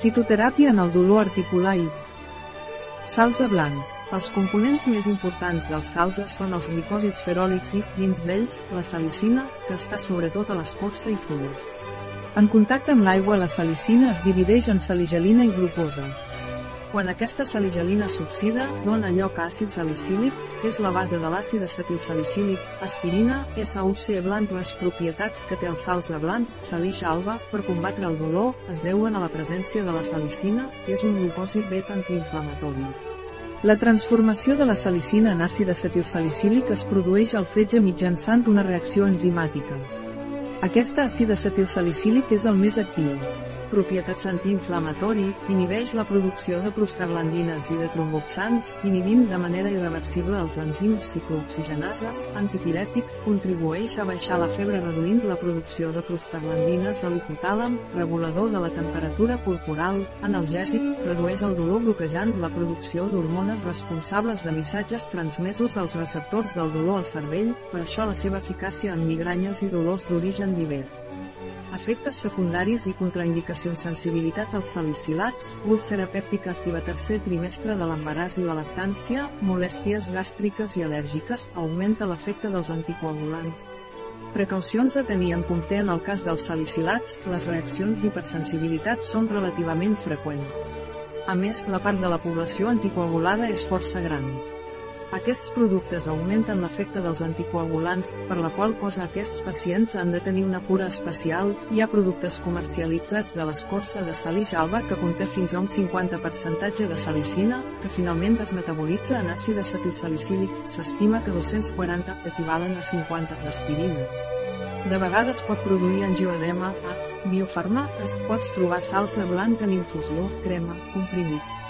Fitoteràpia en el dolor articular i salsa blanc. Els components més importants dels salzes són els glicòsids feròlics i, dins d'ells, la salicina, que està sobretot a l'escorça i fulles. En contacte amb l'aigua la salicina es divideix en saligelina i glucosa. Quan aquesta saligelina s'oxida, dona lloc a àcid salicílic, que és la base de l'àcid acetilsalicílic, aspirina, SUC blanc Les propietats que té el salze blanc, salix alba, per combatre el dolor, es deuen a la presència de la salicina, que és un glucòsid beta antiinflamatori. La transformació de la salicina en àcid acetilsalicílic es produeix al fetge mitjançant una reacció enzimàtica. Aquest àcid acetilsalicílic és el més actiu propietats antiinflamatori, inhibeix la producció de prostaglandines i de tromboxans, inhibint de manera irreversible els enzims ciclooxigenases, antipirètic, contribueix a baixar la febre reduint la producció de prostaglandines a l'hipotàlam, regulador de la temperatura corporal, analgèsic, redueix el dolor bloquejant la producció d'hormones responsables de missatges transmesos als receptors del dolor al cervell, per això la seva eficàcia en migranyes i dolors d'origen divers. Efectes secundaris i contraindicacions sensibilitat als salicilats, úlcera pèptica activa tercer trimestre de l'embaràs i la lactància, molèsties gàstriques i al·lèrgiques, augmenta l'efecte dels anticoagulants. Precaucions a tenir en compte en el cas dels salicilats, les reaccions d'hipersensibilitat són relativament freqüents. A més, la part de la població anticoagulada és força gran. Aquests productes augmenten l'efecte dels anticoagulants, per la qual cosa aquests pacients han de tenir una cura especial. Hi ha productes comercialitzats de l'escorça de salix alba que conté fins a un 50% de salicina, que finalment es metabolitza en àcid acetilsalicílic. S'estima que 240 equivalen a 50 d'aspirina. De vegades pot produir angioedema a biofarma, es pot trobar salsa blanca en infusió, crema, comprimits.